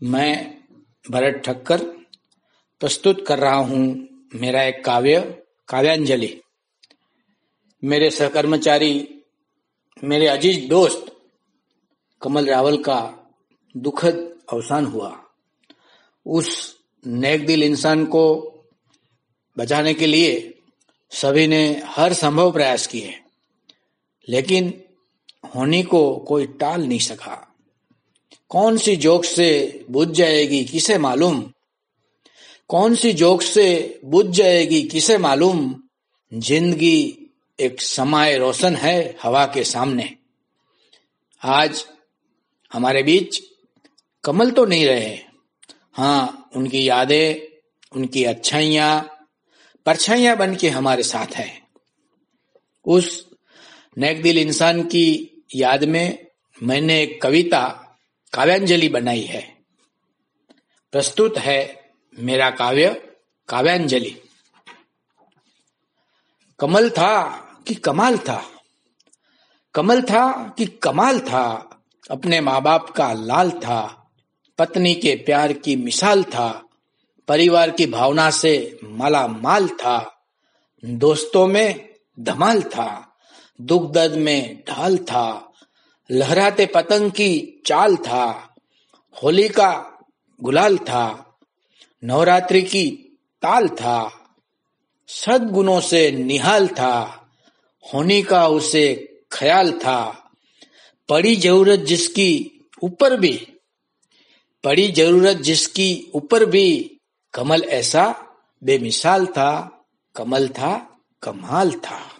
मैं भरत ठक्कर प्रस्तुत कर रहा हूँ मेरा एक काव्य, काव्यांजलि। मेरे सहकर्मचारी, मेरे अज़ीज़ दोस्त कमल रावल का दुखद अवसान हुआ। उस नेक दिल इंसान को बचाने के लिए सभी ने हर संभव प्रयास किए, लेकिन होनी को कोई टाल नहीं सका। कौन सी जोक से बुझ जाएगी, किसे मालूम? कौन सी जोक से बुझ जाएगी, किसे मालूम? ज़िंदगी एक समाय रोशन है हवा के सामने। आज हमारे बीच कमल तो नहीं रहे। हाँ उनकी यादें, उनकी अच्छाइयाँ, परछाइयाँ बन के हमारे साथ है। उस नेक दिल इंसान की याद में मैंने एक कविता काव्यांजलि बनाई है। प्रस्तुत है मेरा काव्य, काव्यांजलि। कमल था कि कमाल था? कमल था कि कमाल था? अपने माँ बाप का लाल था। पत्नी के प्यार की मिसाल था। परिवार की भावना से माला माल था। दोस्तों में धमाल था। दुख दर्द में ढाल था। लहराते पतंग की चाल था, होली का गुलाल था, नवरात्रि की ताल था, सदगुणों से निहाल था, होने का उसे ख्याल था, पड़ी ज़रूरत जिसकी ऊपर भी, पड़ी ज़रूरत जिसकी ऊपर भी, कमल ऐसा बेमिसाल था, कमल था, कमाल था।